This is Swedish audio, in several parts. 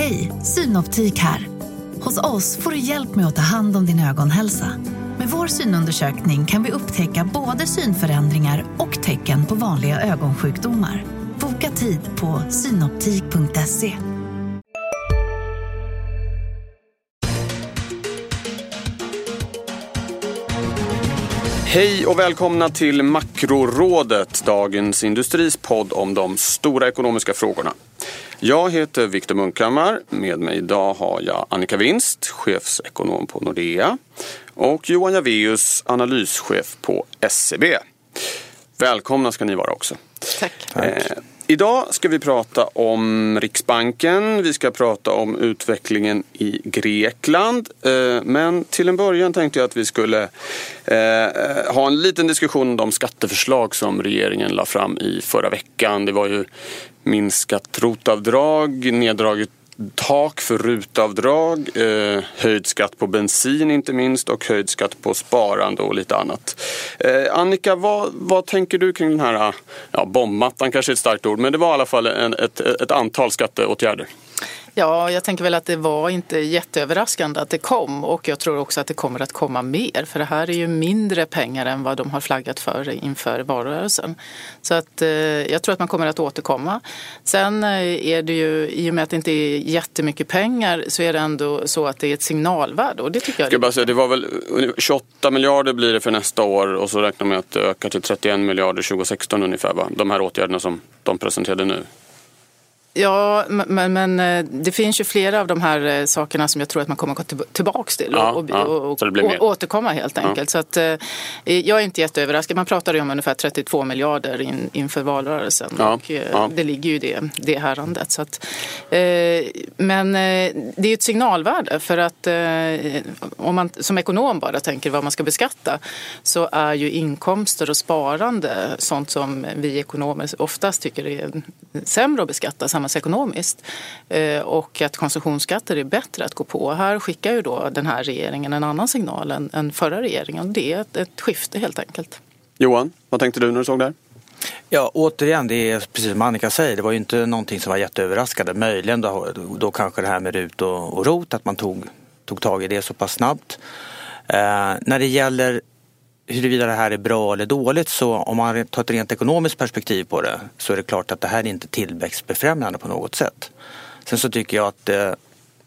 Hej, Synoptik här. Hos oss får du hjälp med att ta hand om din ögonhälsa. Med vår synundersökning kan vi upptäcka både synförändringar och tecken på vanliga ögonsjukdomar. Boka tid på synoptik.se. Hej och välkomna till Makrorådet, Dagens Industris podd om de stora ekonomiska frågorna. Jag heter Viktor Munkhammar. Med mig idag har jag Annika Winst, chefsekonom på Nordea och Johan Javeus, analyschef på SEB. Välkomna ska ni vara också. Tack. Eh, idag ska vi prata om Riksbanken, vi ska prata om utvecklingen i Grekland. Eh, men till en början tänkte jag att vi skulle eh, ha en liten diskussion om de skatteförslag som regeringen la fram i förra veckan. Det var ju minskat rotavdrag, neddraget tak för rutavdrag, eh, höjd skatt på bensin inte minst och höjd skatt på sparande och lite annat. Eh, Annika, vad, vad tänker du kring den här, ja bombmattan kanske är ett starkt ord, men det var i alla fall en, ett, ett antal skatteåtgärder. Ja, jag tänker väl att det var inte jätteöverraskande att det kom och jag tror också att det kommer att komma mer för det här är ju mindre pengar än vad de har flaggat för inför valrörelsen. Så att eh, jag tror att man kommer att återkomma. Sen eh, är det ju, i och med att det inte är jättemycket pengar så är det ändå så att det är ett signalvärde och det tycker jag. Ska jag bara säga, det var väl eh, 28 miljarder blir det för nästa år och så räknar man med att det ökar till 31 miljarder 2016 ungefär va? De här åtgärderna som de presenterade nu. Ja, men, men eh, det finns ju flera av de här eh, sakerna som jag tror att man kommer att gå tillbaka till och, ja, och, ja, och, och återkomma helt enkelt. Ja. Så att, eh, jag är inte jätteöverraskad. Man pratade ju om ungefär 32 miljarder in, inför valrörelsen och det ligger ju i det, det härandet. Så att, men det är ju ett signalvärde för att om man som ekonom bara tänker vad man ska beskatta så är ju inkomster och sparande sånt som vi ekonomer oftast tycker är sämre att beskatta samhällsekonomiskt eh, och att konsumtionsskatter är bättre att gå på. Här skickar ju då den här regeringen en annan signal än, än förra regeringen. Det är ett, ett skifte helt enkelt. Johan, vad tänkte du när du såg det här? Ja, återigen, det är precis som Annika säger, det var ju inte någonting som var jätteöverraskande. Möjligen då, då kanske det här med RUT och, och ROT, att man tog, tog tag i det så pass snabbt. Eh, när det gäller huruvida det här är bra eller dåligt så om man tar ett rent ekonomiskt perspektiv på det så är det klart att det här är inte tillväxtbefrämjande på något sätt. Sen så tycker jag att eh,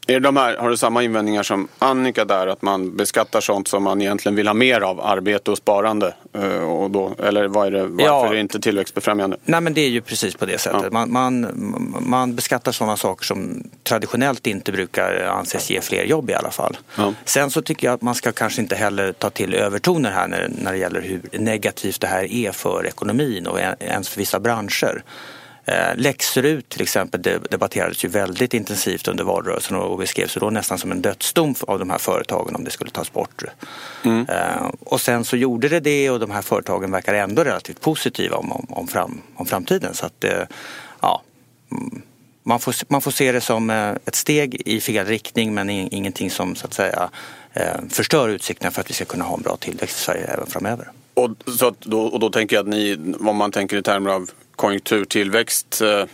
är de här, har du samma invändningar som Annika där, att man beskattar sånt som man egentligen vill ha mer av, arbete och sparande? Eh, och då, eller vad är det, varför ja, är det inte tillväxtbefrämjande? Nej men det är ju precis på det sättet. Ja. Man, man, man, beskattar sådana saker som traditionellt inte brukar anses ge fler jobb i alla fall. Ja. Sen så tycker jag att man ska kanske inte heller ta till övertoner här när, när det gäller hur negativt det här är för ekonomin och ens för vissa branscher. Eh, Läxrut till exempel debatterades ju väldigt intensivt under valrörelsen och beskrevs då nästan som en dödsdom av de här företagen om det skulle tas bort. Mm. Eh, och sen så gjorde det det och de här företagen verkar ändå relativt positiva om, om, om, fram, om framtiden. Så att, eh, ja, mm, man, får, man får se det som ett steg i fel riktning men ingenting som så att säga förstör utsikterna för att vi ska kunna ha en bra tillväxt i Sverige även framöver. Och, så då, och då tänker jag att ni, om man tänker i termer av konjunkturtillväxt eh,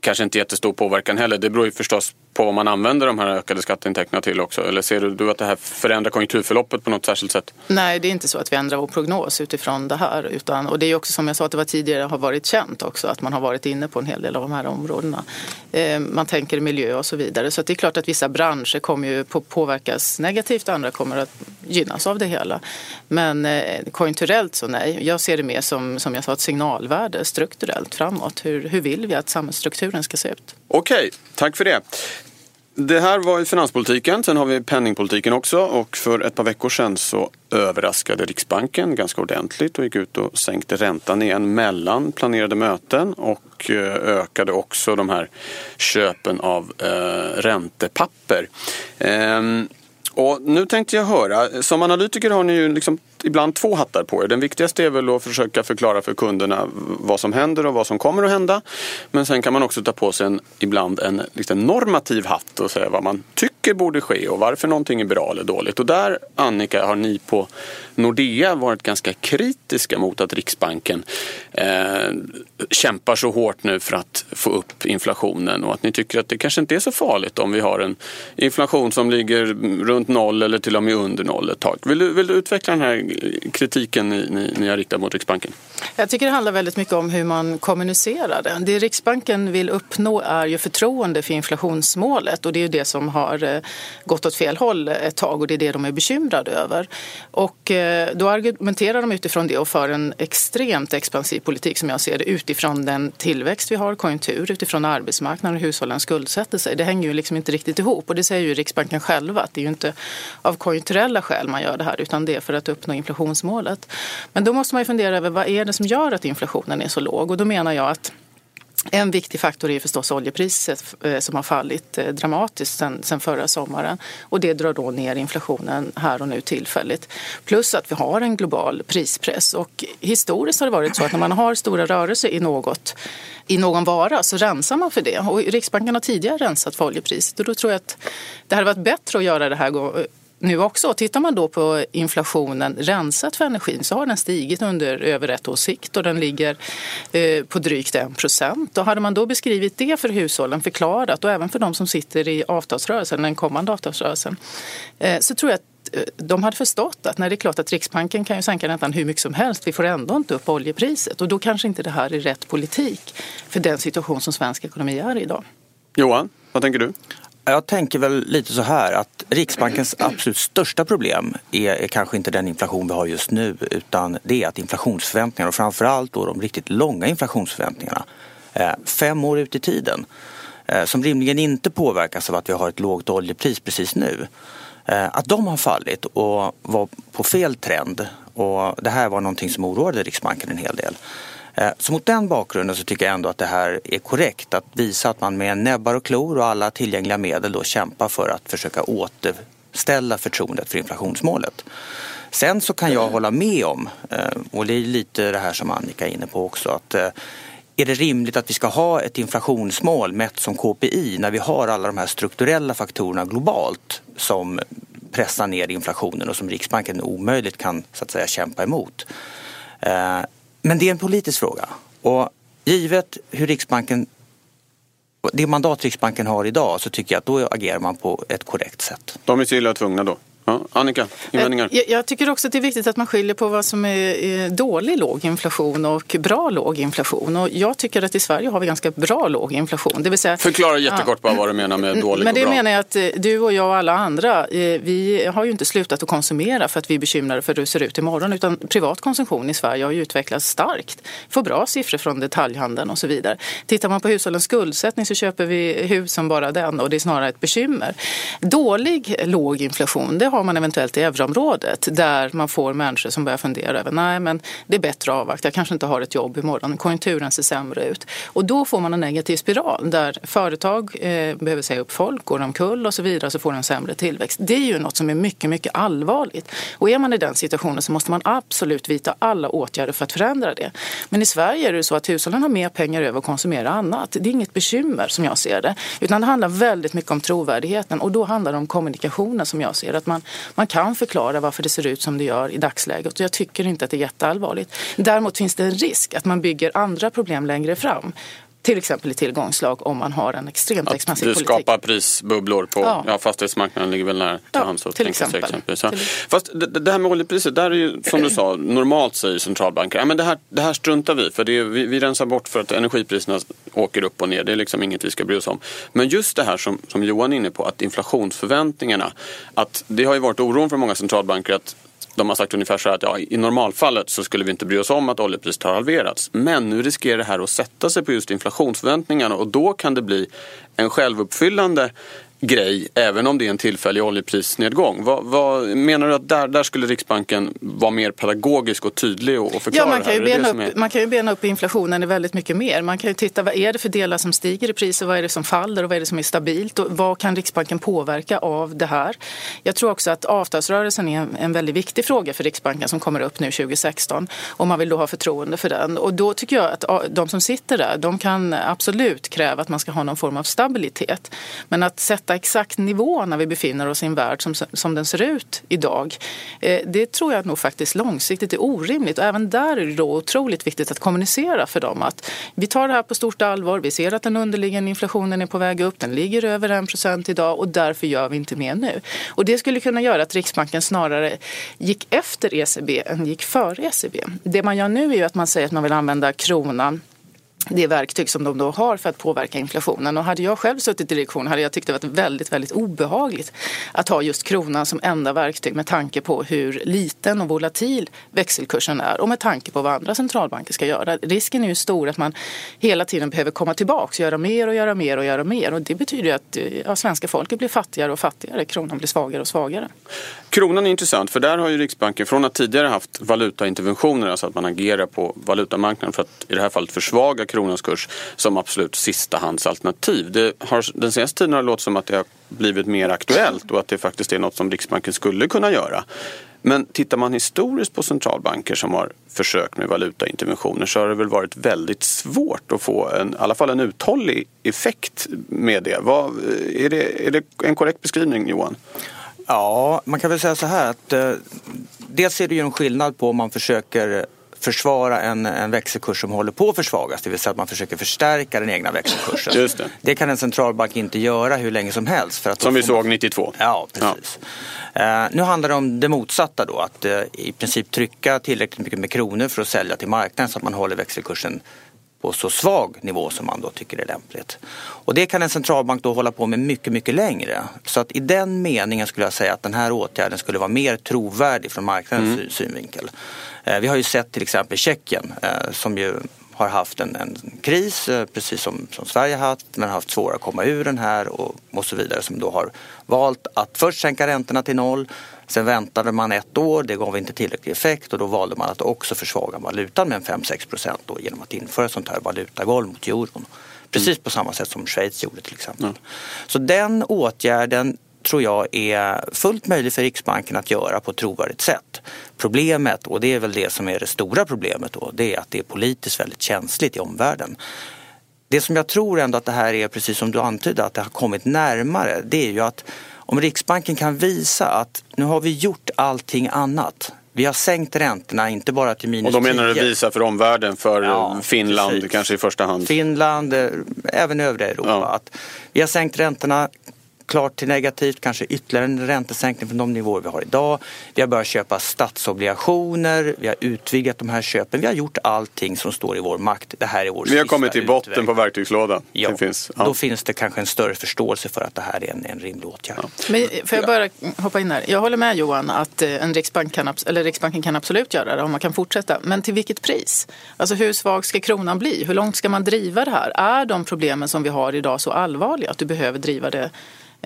kanske inte jättestor påverkan heller. Det beror ju förstås på vad man använder de här ökade skatteintäkterna till också? Eller ser du att det här förändrar konjunkturförloppet på något särskilt sätt? Nej, det är inte så att vi ändrar vår prognos utifrån det här. Utan, och det är också som jag sa att det var tidigare har varit känt också att man har varit inne på en hel del av de här områdena. Eh, man tänker miljö och så vidare. Så det är klart att vissa branscher kommer ju påverkas negativt, och andra kommer att gynnas av det hela. Men eh, konjunkturellt så nej. Jag ser det mer som, som jag sa, ett signalvärde strukturellt framåt. Hur, hur vill vi att samhällsstrukturen ska se ut? Okej, tack för det. Det här var ju finanspolitiken, sen har vi penningpolitiken också och för ett par veckor sedan så överraskade Riksbanken ganska ordentligt och gick ut och sänkte räntan igen mellan planerade möten och eh, ökade också de här köpen av eh, räntepapper. Ehm, och nu tänkte jag höra, som analytiker har ni ju liksom ibland två hattar på er. Den viktigaste är väl att försöka förklara för kunderna vad som händer och vad som kommer att hända. Men sen kan man också ta på sig en, ibland en liksom normativ hatt och säga vad man tycker tycker borde ske och varför någonting är bra eller dåligt. Och där, Annika, har ni på Nordea varit ganska kritiska mot att Riksbanken eh, kämpar så hårt nu för att få upp inflationen och att ni tycker att det kanske inte är så farligt om vi har en inflation som ligger runt noll eller till och med under noll ett tag. Vill du, vill du utveckla den här kritiken ni, ni, ni har riktat mot Riksbanken? Jag tycker det handlar väldigt mycket om hur man kommunicerar det. Det Riksbanken vill uppnå är ju förtroende för inflationsmålet och det är ju det som har eh, gått åt fel håll ett tag och det är det de är bekymrade över. Och eh, då argumenterar de utifrån det och för en extremt expansiv politik som jag ser det utifrån den tillväxt vi har, konjunktur, utifrån arbetsmarknaden och hushållen skuldsätter sig. Det hänger ju liksom inte riktigt ihop och det säger ju Riksbanken själva att det är ju inte av konjunkturella skäl man gör det här utan det är för att uppnå inflationsmålet. Men då måste man ju fundera över vad är det som gör att inflationen är så låg och då menar jag att en viktig faktor är förstås oljepriset eh, som har fallit eh, dramatiskt sen, förra sommaren och det drar då ner inflationen här och nu tillfälligt. Plus att vi har en global prispress och historiskt har det varit så att när man har stora rörelser i något i någon vara så rensar man för det. Och Riksbanken har tidigare rensat för oljepriset och då tror jag att det hade varit bättre att göra det här nu också. Tittar man då på inflationen rensat för energin så har den stigit under över ett års sikt och den ligger eh, på drygt 1 procent. hade man då beskrivit det för hushållen, förklarat och även för de som sitter i avtalsrörelsen, den kommande avtalsrörelsen, eh, så tror jag att eh, de hade förstått att när det är klart att Riksbanken kan ju sänka räntan hur mycket som helst, vi får ändå inte upp oljepriset och då kanske inte det här är rätt politik för den situation som svensk ekonomi är i idag. Johan, vad tänker du? Jag tänker väl lite så här att Riksbankens absolut största problem är, är, kanske inte den inflation vi har just nu utan det är att inflationsförväntningarna och framförallt då de riktigt långa inflationsförväntningarna eh, fem år ut i tiden eh, som rimligen inte påverkas av att vi har ett lågt oljepris precis nu. Eh, att de har fallit och var på fel trend och det här var någonting som oroade Riksbanken en hel del. Eh, så mot den bakgrunden så tycker jag ändå att det här är korrekt att visa att man med näbbar och klor och alla tillgängliga medel då kämpar för att försöka återställa förtroendet för inflationsmålet. Sen så kan jag hålla med om, eh, och det är lite det här som Annika är inne på också, att eh, är det rimligt att vi ska ha ett inflationsmål mätt som KPI när vi har alla de här strukturella faktorerna globalt som pressar ner inflationen och som Riksbanken omöjligt kan så att säga kämpa emot. Men det är en politisk fråga. Och givet hur Riksbanken det mandat Riksbanken har idag så tycker jag att då agerar man på ett korrekt sätt. De är så illa tvungna då? Ja, Annika, invändningar? Jag, jag, tycker också att det är viktigt att man skiljer på vad som är dålig låg inflation och bra låg inflation. Och jag tycker att i Sverige har vi ganska bra låg inflation. Det vill säga, Förklara jättekort bara vad du menar med dålig Men det och bra. menar jag att eh, du och jag och alla andra, eh, vi har ju inte slutat att konsumera för att vi är bekymrade för hur det ser ut imorgon. Utan privat konsumtion i Sverige har ju utvecklats starkt. Får bra siffror från detaljhandeln och så vidare. Tittar man på hushållens skuldsättning så köper vi hus som bara den och det är snarare ett bekymmer. Dålig låg inflation, det har man eventuellt i euroområdet där man får människor som börjar fundera över nej men det är bättre att avvakta, jag kanske inte har ett jobb imorgon, konjunkturen ser sämre ut. Och då får man en negativ spiral där företag eh, behöver säga upp folk, går omkull och så vidare så får en sämre tillväxt. Det är ju något som är mycket, mycket allvarligt. Och är man i den situationen så måste man absolut vidta alla åtgärder för att förändra det. Men i Sverige är det så att hushållen har mer pengar över att konsumera annat. Det är inget bekymmer som jag ser det. Utan det handlar väldigt mycket om trovärdigheten och då handlar det om kommunikationen som jag ser Att man, man kan förklara varför det ser ut som det gör i dagsläget och jag tycker inte att det är jätteallvarligt. Däremot finns det en risk att man bygger andra problem längre fram till exempel i tillgångslag om man har en extremt expansiv politik. Du skapar prisbubblor på ja. Ja, fastighetsmarknaden ligger väl nära till ja, hands. Till exempel. exempel. Ja. Fast det, det, här med oljepriset, där är ju som du sa, normalt säger centralbanker, ja, men det, här, det här struntar vi för det är, vi, vi rensar bort för att energipriserna åker upp och ner. Det är liksom inget vi ska bry oss om. Men just det här som, som Johan är inne på, att inflationsförväntningarna, att det har ju varit oron för många centralbanker att de har sagt ungefär så här att ja, i normalfallet så skulle vi inte bry oss om att oljepriset har halverats. Men nu riskerar det här att sätta sig på just inflationsförväntningarna och då kan det bli en självuppfyllande grej även om det är en tillfällig oljeprisnedgång. Vad, vad, menar du att där, där skulle Riksbanken vara mer pedagogisk och tydlig och, och förklara ja, man kan ju det bena upp, är... Man kan ju bena upp inflationen väldigt mycket mer. Man kan ju titta vad är det för delar som stiger i pris och vad är det som faller och vad är det som är stabilt och vad kan Riksbanken påverka av det här. Jag tror också att avtalsrörelsen är en, en väldigt viktig fråga för Riksbanken som kommer upp nu 2016 och man vill då ha förtroende för den. Och då tycker jag att de som sitter där de kan absolut kräva att man ska ha någon form av stabilitet. Men att sätta veta exakt nivå när vi befinner oss i en värld som, som den ser ut idag. Eh, det tror jag nog faktiskt långsiktigt är orimligt och även där är det då otroligt viktigt att kommunicera för dem att vi tar det här på stort allvar. Vi ser att den underliggande inflationen är på väg upp. Den ligger över 1 procent idag och därför gör vi inte mer nu. Och det skulle kunna göra att Riksbanken snarare gick efter ECB än gick före ECB. Det man gör nu är ju att man säger att man vill använda kronan det verktyg som de då har för att påverka inflationen. Och hade jag själv suttit i direktion hade jag tyckt det varit väldigt, väldigt obehagligt att ha just kronan som enda verktyg med tanke på hur liten och volatil växelkursen är och med tanke på vad andra centralbanker ska göra. Risken är ju stor att man hela tiden behöver komma tillbaka, göra mer och göra mer och göra mer. Och det betyder att ja, svenska folket blir fattigare och fattigare, kronan blir svagare och svagare. Kronan är intressant för där har ju Riksbanken från att tidigare haft valutainterventioner, alltså att man agerar på valutamarknaden för att i det här fallet försvaga kronans kurs som absolut sistahandsalternativ. Det har, den senaste tiden har det låtit som att det har blivit mer aktuellt och att det faktiskt är något som Riksbanken skulle kunna göra. Men tittar man historiskt på centralbanker som har försökt med valutainterventioner så har det väl varit väldigt svårt att få en, i alla fall en uthållig effekt med det. Vad, är, det är det en korrekt beskrivning Johan? Ja, man kan väl säga så här att eh, dels är det ju en skillnad på om man försöker försvara en, en växelkurs som håller på att försvagas, det vill säga att man försöker förstärka den egna växelkursen. Just det. det kan en centralbank inte göra hur länge som helst. För att som vi såg man... 92. Ja, precis. Ja. Uh, nu handlar det om det motsatta då, att uh, i princip trycka tillräckligt mycket med kronor för att sälja till marknaden så att man håller växelkursen på så svag nivå som man då tycker är lämpligt. Och det kan en centralbank då hålla på med mycket, mycket längre. Så att i den meningen skulle jag säga att den här åtgärden skulle vara mer trovärdig från marknadens mm. synvinkel. Eh, vi har ju sett till exempel Tjeckien eh, som ju har haft en, en kris, eh, precis som, som Sverige haft, men har haft svårare att komma ur den här och, och så vidare. Som då har valt att först sänka räntorna till noll, sen väntade man ett år, det gav inte tillräcklig effekt och då valde man att också försvaga valutan med 5-6 procent genom att införa sånt här valutagolv mot euron. Precis på samma sätt som Schweiz gjorde till exempel. Mm. Så den åtgärden tror jag är fullt möjlig för Riksbanken att göra på ett trovärdigt sätt. Problemet, och det är väl det som är det stora problemet då, det är att det är politiskt väldigt känsligt i omvärlden. Det som jag tror ändå att det här är, precis som du antydde, att det har kommit närmare, det är ju att om Riksbanken kan visa att nu har vi gjort allting annat. Vi har sänkt räntorna, inte bara till minus 10. Och då menar du visa för omvärlden, för ja, Finland precis. kanske i första hand? Finland, eh, även övriga Europa. Ja. Att vi har sänkt räntorna, klart till negativt, kanske ytterligare en räntesänkning från de nivåer vi har idag. Vi har börjat köpa statsobligationer, vi har utvidgat de här köpen. Vi har gjort allting som står i vår makt. Det här är vår Vi har kommit till botten utväg. på verktygslådan. Ja, finns, ja. då finns det kanske en större förståelse för att det här är en, en rimlig åtgärd. Ja. Men får jag bara hoppa in här? Jag håller med Johan att eh, en Riksbank kan, eller Riksbanken kan absolut göra det om man kan fortsätta. Men till vilket pris? Alltså hur svag ska kronan bli? Hur långt ska man driva det här? Är de problemen som vi har idag så allvarliga att du behöver driva det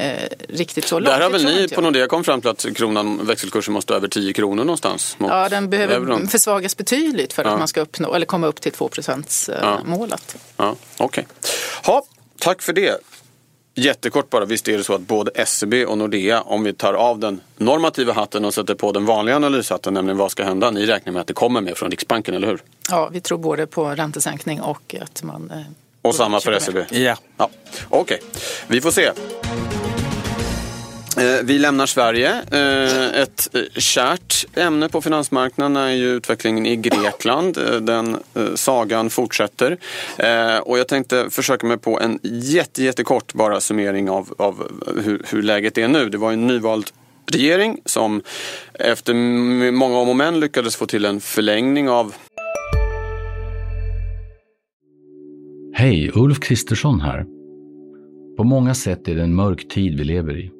eh, riktigt så långt. Där har väl ni på Nordea kommit fram till att kronan, växelkursen måste över 10 kronor någonstans? ja, den behöver euron. försvagas betydligt för att man ska uppnå, eller komma upp till 2 målet. Ja, Okej. Okay. tack för det. Jättekort bara, visst är det så att både SEB och Nordea, om vi tar av den normativa hatten och sätter på den vanliga analyshatten, nämligen vad ska hända? Ni räknar med att det kommer med från Riksbanken, eller hur? Ja, vi tror både på räntesänkning och att man... Eh, och samma för SEB? Ja. ja. Okej, okay. vi får se. Eh, vi lämnar Sverige. Eh, ett eh, kärt ämne på finansmarknaden är ju utvecklingen i Grekland. Den sagan fortsätter. Och jag tänkte försöka mig på en jätte, jättekort bara summering av, av hur, hur läget är nu. Det var en nyvald regering som efter många om och men lyckades få till en förlängning av Hej, Ulf Kristersson här. På många sätt är det en mörk tid vi lever i.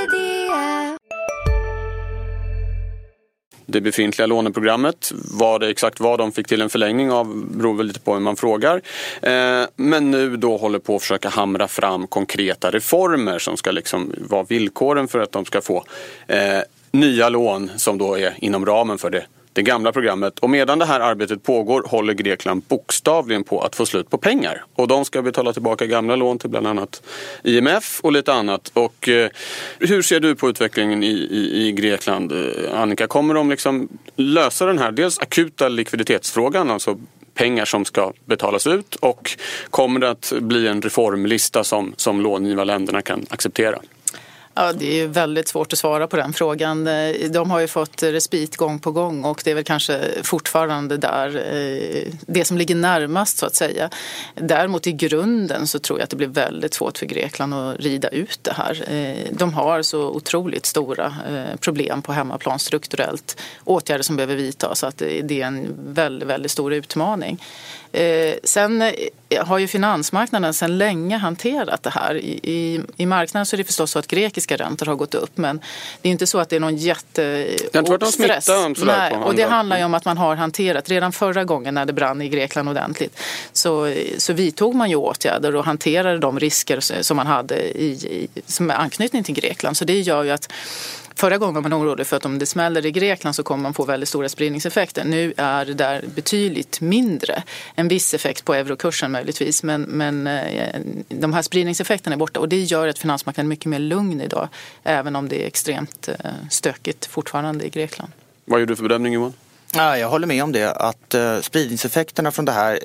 Det befintliga låneprogrammet. Vad det exakt vad de fick till en förlängning av beror väl lite på hur man frågar. Eh, men nu då håller på att försöka hamra fram konkreta reformer som ska liksom vara villkoren för att de ska få eh, nya lån som då är inom ramen för det det gamla programmet. Och medan det här arbetet pågår håller Grekland bokstavligen på att få slut på pengar. Och de ska betala tillbaka gamla lån till bland annat IMF och lite annat. Och eh, hur ser du på utvecklingen i, i, i, Grekland, eh, Annika? Kommer de liksom lösa den här dels akuta likviditetsfrågan, alltså pengar som ska betalas ut och kommer det att bli en reformlista som, som långivarländerna kan acceptera? Ja, det är väldigt svårt att svara på den frågan. Eh, de har ju fått respit gång på gång och det är väl kanske fortfarande där eh, det som ligger närmast så att säga. Däremot i grunden så tror jag att det blir väldigt svårt för Grekland att rida ut det här. Eh, de har så otroligt stora problem på hemmaplan strukturellt. Åtgärder som behöver vidtas så att det är en väldigt, väldigt stor utmaning. Sen har ju finansmarknaden sedan länge hanterat det här. I, i, I, marknaden så är det förstås så att grekiska räntor har gått upp men det är inte så att det är någon jättestress. Nej, och det handlar ju om att man har hanterat, redan förra gången när det brann i Grekland ordentligt så, så vidtog man ju åtgärder och hanterade de risker som man hade i, i, som anknytning till Grekland. Så det gör ju att Förra gången var man orolig för att om det smäller i Grekland så kommer man få väldigt stora spridningseffekter. Nu är det där betydligt mindre. En viss effekt på eurokursen möjligtvis men, men eh, de här spridningseffekterna är borta och det gör att finansmarknaden är mycket mer lugn idag även om det är extremt eh, stökigt fortfarande i Grekland. Vad gör du för bedömning Johan? Ja, jag håller med om det att uh, spridningseffekterna från det här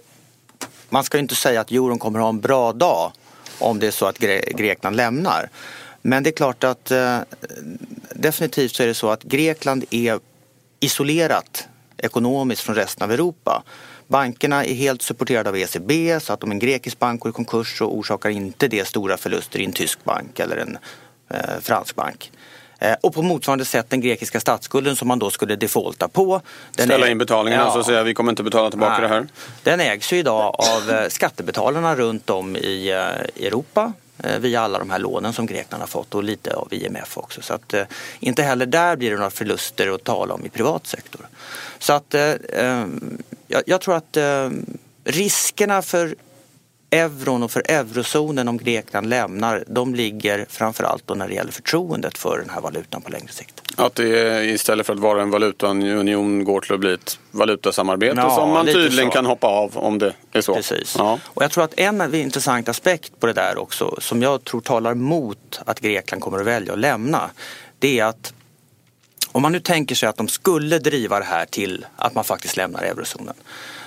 man ska inte säga att euron kommer att ha en bra dag om det är så att Grekland lämnar. Men det är klart att eh, definitivt så är det så att Grekland är isolerat ekonomiskt från resten av Europa. Bankerna är helt supporterade av ECB så att om en grekisk bank går i konkurs så orsakar inte det stora förluster i en tysk bank eller en eh, fransk bank. Eh, och på motsvarande sätt den grekiska statsskulden som man då skulle defaulta på. Ställa in betalningarna ja, och säga vi kommer inte betala tillbaka nej, det här. Den ägs ju idag av eh, skattebetalarna runt om i eh, Europa Eh, via alla de här lånen som Grekland har fått och lite av IMF också. Så att eh, inte heller där blir det några förluster att tala om i privat sektor. Så att eh, eh jag, jag, tror att eh, riskerna för euron och för eurozonen om Grekland lämnar, de ligger framförallt då när det gäller förtroendet för den här valutan på längre sikt. Att det istället för att vara en valutaunion går till att bli ett valutasamarbete ja, som man tydligen så. kan hoppa av om det är så. Precis. Ja. Och jag tror att en intressant aspekt på det där också som jag tror talar mot att Grekland kommer att välja att lämna det är att om man nu tänker sig att de skulle driva det här till att man faktiskt lämnar eurozonen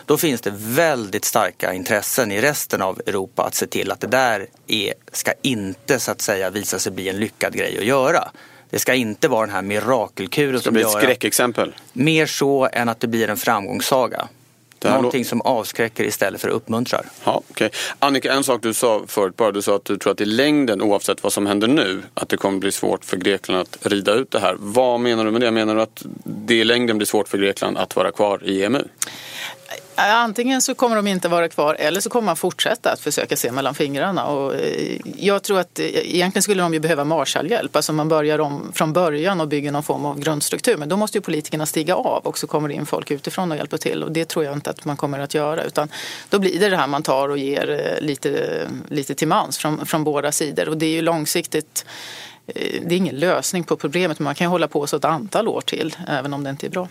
då finns det väldigt starka intressen i resten av Europa att se till att det där är, ska inte så att säga visa sig bli en lyckad grej att göra. Det ska inte vara den här mirakelkuren som blir ett skräckexempel. Mer så än att det blir en framgångssaga. Någonting som avskräcker istället för uppmuntrar. Ja, okay. Annika, en sak du sa förut bara, du sa att du tror att i längden oavsett vad som händer nu att det kommer bli svårt för Grekland att rida ut det här. Vad menar du med det? Menar du att det i längden blir svårt för Grekland att vara kvar i EMU? Antingen så kommer de inte vara kvar eller så kommer man fortsätta att försöka se mellan fingrarna. Och eh, jag tror att eh, egentligen skulle de ju behöva Marshallhjälp. Alltså man börjar om från början och bygger någon form av grundstruktur. Men då måste ju politikerna stiga av och så kommer det in folk utifrån och hjälper till. Och det tror jag inte att man kommer att göra. Utan då blir det det här man tar och ger eh, lite, lite till mans från, från båda sidor. Och det är ju långsiktigt det är ingen lösning på problemet men man kan ju hålla på så ett antal år till även om det inte är bra.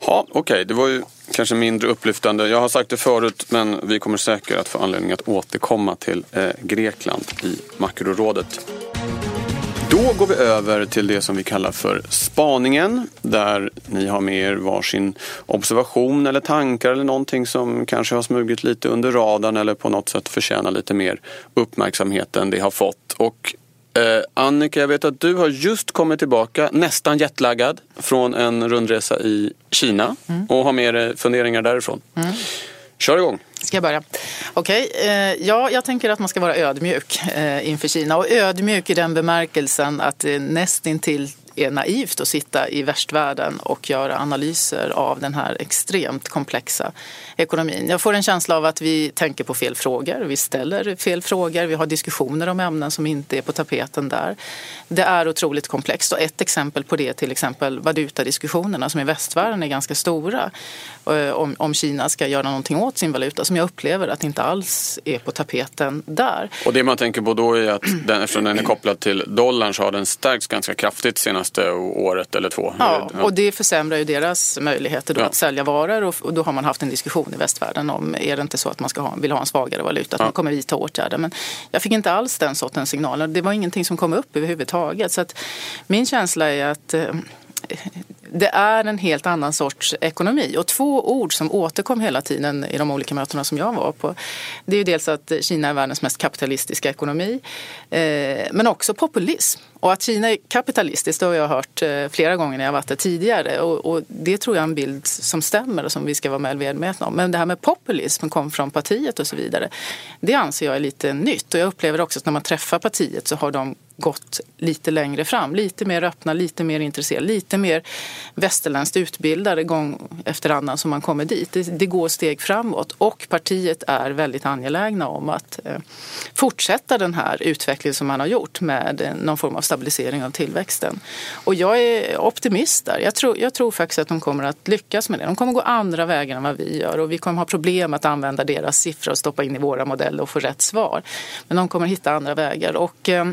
Ja, okej, okay. det var ju kanske mindre upplyftande. Jag har sagt det förut men vi kommer säkert att få anledning att återkomma till eh, Grekland i makrorådet. Då går vi över till det som vi kallar för spaningen där ni har med er varsin observation eller tankar eller någonting som kanske har smugit lite under radarn eller på något sätt förtjänar lite mer uppmärksamhet än det har fått. Och Eh, Annika, jag vet att du har just kommit tillbaka, nästan jetlaggad, från en rundresa i Kina mm. och har med dig funderingar därifrån. Mm. Kör igång! Ska jag börja? Okej, okay. eh, ja, jag tänker att man ska vara ödmjuk eh, inför Kina och ödmjuk i den bemärkelsen att det nästintill är naivt att sitta i västvärlden och göra analyser av den här extremt komplexa ekonomin. Jag får en känsla av att vi tänker på fel frågor, vi ställer fel frågor, vi har diskussioner om ämnen som inte är på tapeten där. Det är otroligt komplext och ett exempel på det är till exempel valutadiskussionerna som i västvärlden är ganska stora eh, om, om Kina ska göra någonting åt sin valuta som jag upplever att inte alls är på tapeten där. Och det man tänker på då är att den, eftersom den är kopplad till dollarn så har den stärkts ganska kraftigt senaste året eller två. Ja, och det försämrar ju deras möjligheter då ja. att sälja varor och då har man haft en diskussion i västvärlden om är det inte så att man ska ha, vill ha en svagare valuta, att man kommer vidta åtgärder. Men jag fick inte alls den sortens signaler. Det var ingenting som kom upp överhuvudtaget. Så att min känsla är att eh, det är en helt annan sorts ekonomi. Och två ord som återkom hela tiden i de olika mötena som jag var på. Det är ju dels att Kina är världens mest kapitalistiska ekonomi. Eh, men också populism. Och att Kina är kapitalistiskt det har jag hört eh, flera gånger när jag varit där tidigare. Och, och, det tror jag är en bild som stämmer och som vi ska vara väl medvetna om. Men det här med populism kom från partiet och så vidare. Det anser jag är lite nytt. Och jag upplever också att när man träffar partiet så har de gått lite längre fram. Lite mer öppna, lite mer intresserade, lite mer västerländskt utbildade gång efter annan som man kommer dit. Det, det, går steg framåt och partiet är väldigt angelägna om att eh, fortsätta den här utvecklingen som man har gjort med eh, någon form av stabilisering av tillväxten. Och jag är optimist där. Jag tror, jag tror faktiskt att de kommer att lyckas med det. De kommer gå andra vägar än vad vi gör och vi kommer ha problem att använda deras siffror och stoppa in i våra modeller och få rätt svar. Men de kommer hitta andra vägar. Och, eh,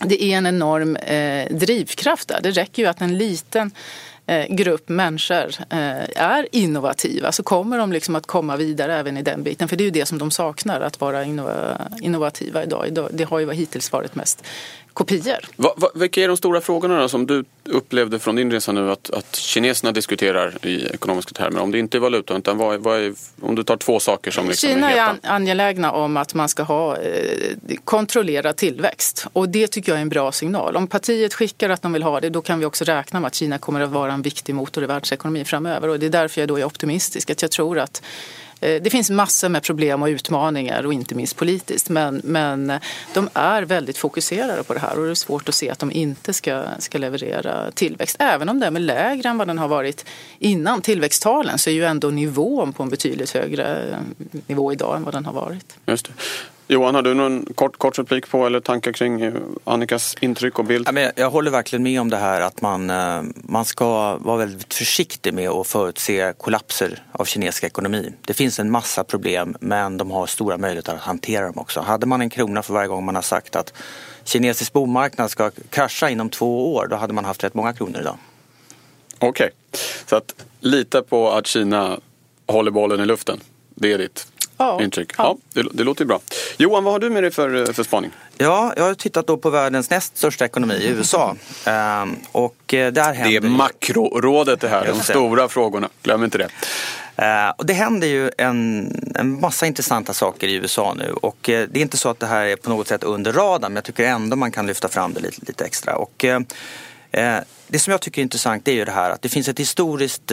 det är en enorm eh, drivkraft där. Det räcker ju att en liten eh, grupp människor eh, är innovativa så kommer de liksom att komma vidare även i den biten. För det är ju det som de saknar, att vara innovativa idag. Det har ju hittills varit mest kopior. Va, va, vilka är de stora frågorna då, som du upplevde från din resa nu att, att kineserna diskuterar i ekonomiska termer? Om det inte är valuta, utan vad, vad är, om du tar två saker som liksom Kina är, är angelägna om att man ska ha eh, kontrollerad tillväxt och det tycker jag är en bra signal. Om partiet skickar att de vill ha det, då kan vi också räkna med att Kina kommer att vara en viktig motor i världsekonomin framöver och det är därför jag då är optimistisk, att jag tror att Eh, det finns massor med problem och utmaningar och inte minst politiskt men, men de är väldigt fokuserade på det här och det är svårt att se att de inte ska, ska leverera tillväxt. Även om den är lägre än vad den har varit innan tillväxttalen så är ju ändå nivån på en betydligt högre eh, nivå idag än vad den har varit. Just det. Johan, har du någon kort, kort replik på eller tankar kring eh, Annikas intryck och bild? Jag håller verkligen med om det här att man, eh, man ska vara väldigt försiktig med att förutse kollapser av kinesisk ekonomi. Det finns en massa problem men de har stora möjligheter att hantera dem också. Hade man en krona för varje gång man har sagt att kinesisk bomarknad ska krascha inom två år då hade man haft rätt många kronor idag. Okej, okay. så att lita på att Kina håller bollen i luften. Det är ditt ja. intryck. Ja. ja det, det, låter bra. Johan, vad har du med dig för, för spaning? Ja, jag har tittat då på världens näst största ekonomi, USA. Ehm, och eh, där händer... Det är makrorådet det här, de stora frågorna. Glöm inte det. Uh, och det händer ju en, en massa intressanta saker i USA nu och uh, det är inte så att det här är på något sätt under radarn men jag tycker ändå man kan lyfta fram det lite, lite extra. Och, uh, det som jag tycker är intressant är ju det här att det finns ett historiskt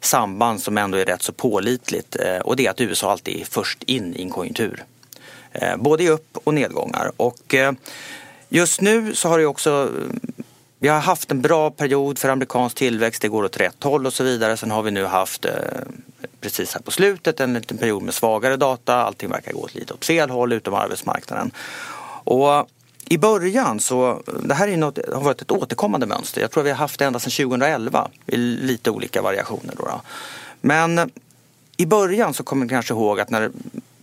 samband som ändå är rätt så pålitligt eh, och det är att USA alltid är först in i en konjunktur. Eh, både i upp och nedgångar och eh, just nu så har det också vi har haft en bra period för amerikansk tillväxt, det går åt rätt håll och så vidare. Sen har vi nu haft precis här på slutet en liten period med svagare data, allting verkar gå lite åt fel håll utom arbetsmarknaden. Och i början så, det här är något, har varit ett återkommande mönster. Jag tror vi har haft det ända sedan 2011 i lite olika variationer. Då, då. Men i början så kommer ni kanske ihåg att när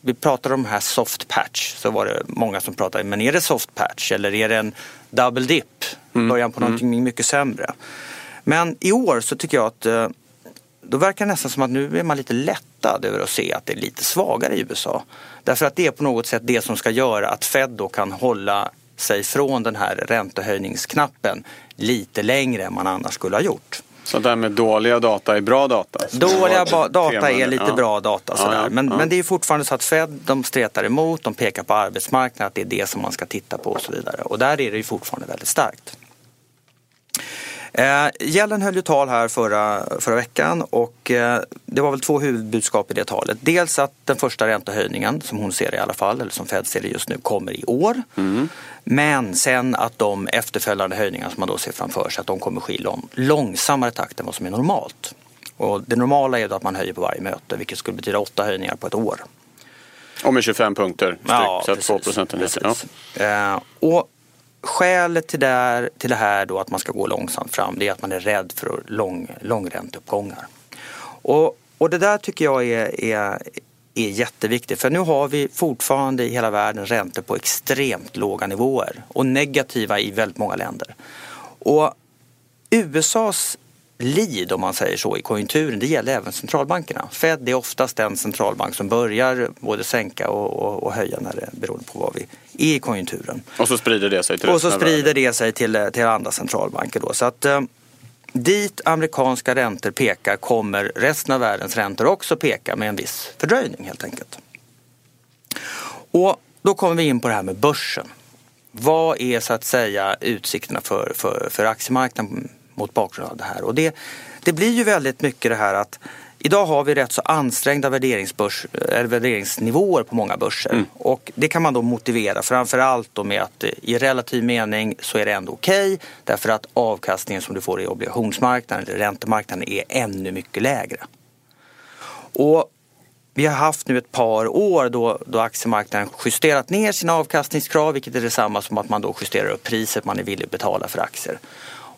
vi pratade om här soft patch så var det många som pratade, men är det soft patch eller är det en double dip? Mm. Början på någonting mm. mycket sämre. Men i år så tycker jag att eh, då verkar det nästan som att nu är man lite lättad över att se att det är lite svagare i USA. Därför att det är på något sätt det som ska göra att Fed då kan hålla sig från den här räntehöjningsknappen lite längre än man annars skulle ha gjort. Så det här med dåliga data är bra data? Dåliga data är lite ja. bra data. Sådär. Ja, ja, men, men, det är fortfarande så att Fed de stretar emot, de pekar på arbetsmarknaden, att det är det som man ska titta på och så vidare. Och där är det ju fortfarande väldigt starkt. Eh, Gällen höll ju tal här förra, förra veckan och eh, det var väl två huvudbudskap i det talet. Dels att den första räntehöjningen, som hon ser det i alla fall, eller som Fed ser det just nu, kommer i år. Mm. Men sen att de efterföljande höjningar som man då ser framför sig, att de kommer ske i lång, långsammare takt än vad som är normalt. Och det normala är då att man höjer på varje möte, vilket skulle betyda åtta höjningar på ett år. Och med 25 punkter styck, ja, så precis, 2 procentenheter. Ja. Eh, och skälet till det, här, till det här då att man ska gå långsamt fram det är att man är rädd för lång, långränteuppgångar. Och, och det där tycker jag är, är, är jätteviktigt för nu har vi fortfarande i hela världen räntor på extremt låga nivåer och negativa i väldigt många länder. Och USAs lead om man säger så i konjunkturen, det gäller även centralbankerna. Fed är oftast den centralbank som börjar både sänka och, och, och höja när det, beroende på vad vi i konjunkturen. Och så sprider det sig till Och så sprider det sig till, till andra centralbanker då. Så att eh, dit amerikanska räntor pekar kommer resten av världens räntor också peka med en viss fördröjning helt enkelt. Och då kommer vi in på det här med börsen. Vad är så att säga utsikterna för, för, för aktiemarknaden mot bakgrund av det här. Och det, det blir ju väldigt mycket det här att Idag har vi rätt så ansträngda värderingsbörs, värderingsnivåer på många börser. Mm. Och det kan man då motivera framförallt då med att i relativ mening så är det ändå okej okay, därför att avkastningen som du får i obligationsmarknaden eller räntemarknaden är ännu mycket lägre. Och vi har haft nu ett par år då, då aktiemarknaden justerat ner sina avkastningskrav vilket är detsamma som att man då justerar upp priset man är villig att betala för aktier.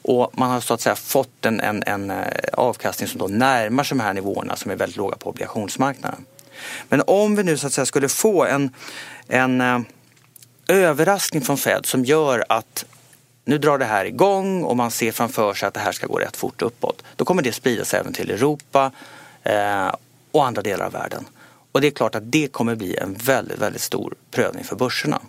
Och man har så att säga fått en, en, en eh, avkastning som då närmar sig de här nivåerna som är väldigt låga på obligationsmarknaden. Men om vi nu så att säga skulle få en, en eh, överraskning från Fed som gör att nu drar det här igång och man ser framför sig att det här ska gå rätt fort uppåt. Då kommer det sprida sig även till Europa eh, och andra delar av världen. Och det är klart att det kommer bli en väldigt, väldigt stor prövning för börserna.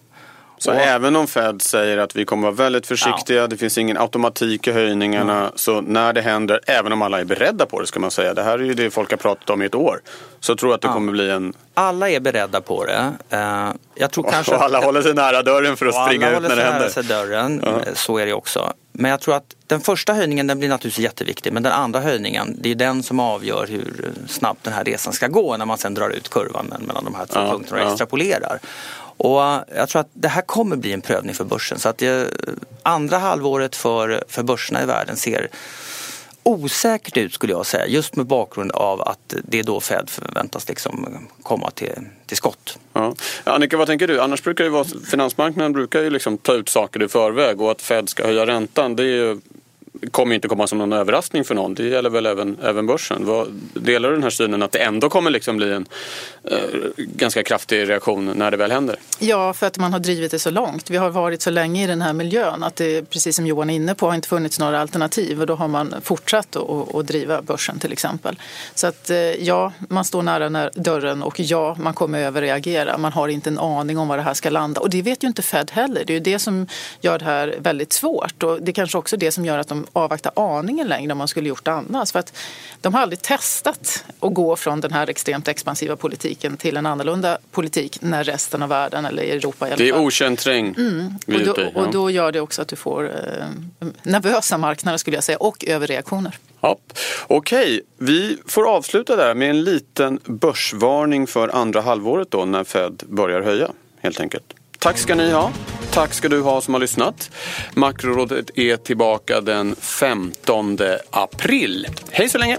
Så och, även om Fed säger att vi kommer vara väldigt försiktiga, ja. det finns ingen automatik i höjningarna. Mm. Så när det händer, även om alla är beredda på det ska man säga. Det här är ju det folk har pratat om i ett år. Så jag tror att det ja. kommer bli en... Alla är beredda på det. Uh, jag tror och, kanske och alla att... håller sig nära dörren för att springa ut när det händer. Alla håller sig nära dörren, uh -huh. så är det också. Men jag tror att den första höjningen den blir naturligtvis jätteviktig men den andra höjningen det är den som avgör hur snabbt den här resan ska gå när man sen drar ut kurvan mellan de här två ja, punkterna och ja. Och jag tror att det här kommer bli en prövning för börsen. Så att det, andra halvåret för, för börserna i världen ser osäkert ut skulle jag säga. Just med bakgrund av att det är då Fed förväntas liksom komma till, till skott. Ja. Annika, vad tänker du? Annars brukar ju vara, finansmarknaden brukar ju liksom ta ut saker i förväg och att Fed ska höja räntan det är ju kommer inte komma som någon överraskning för någon. Det gäller väl även, även börsen. Vad, delar du den här synen att det ändå kommer liksom bli en eh, ganska kraftig reaktion när det väl händer? Ja, för att man har drivit det så långt. Vi har varit så länge i den här miljön att det, precis som Johan är inne på, har inte funnits några alternativ och då har man fortsatt att, att driva börsen till exempel. Så att eh, ja, man står nära dörren och ja, man kommer överreagera. Man har inte en aning om var det här ska landa och det vet ju inte Fed heller. Det är ju det som gör det här väldigt svårt och det är kanske också det som gör att de avvakta aningen längre om man skulle gjort annars. För att de har aldrig testat att gå från den här extremt expansiva politiken till en annorlunda politik när resten av världen, eller Europa i alla fall. Det är okänd terräng. Mm. Och, då, och då gör det också att du får eh, nervösa marknader skulle jag säga och överreaktioner. Ja. Okej, okay. vi får avsluta där med en liten börsvarning för andra halvåret då när Fed börjar höja helt enkelt. Tack ska ni ha. Tack ska du ha som har lyssnat. Makrorådet är tillbaka den 15 april. Hej så länge!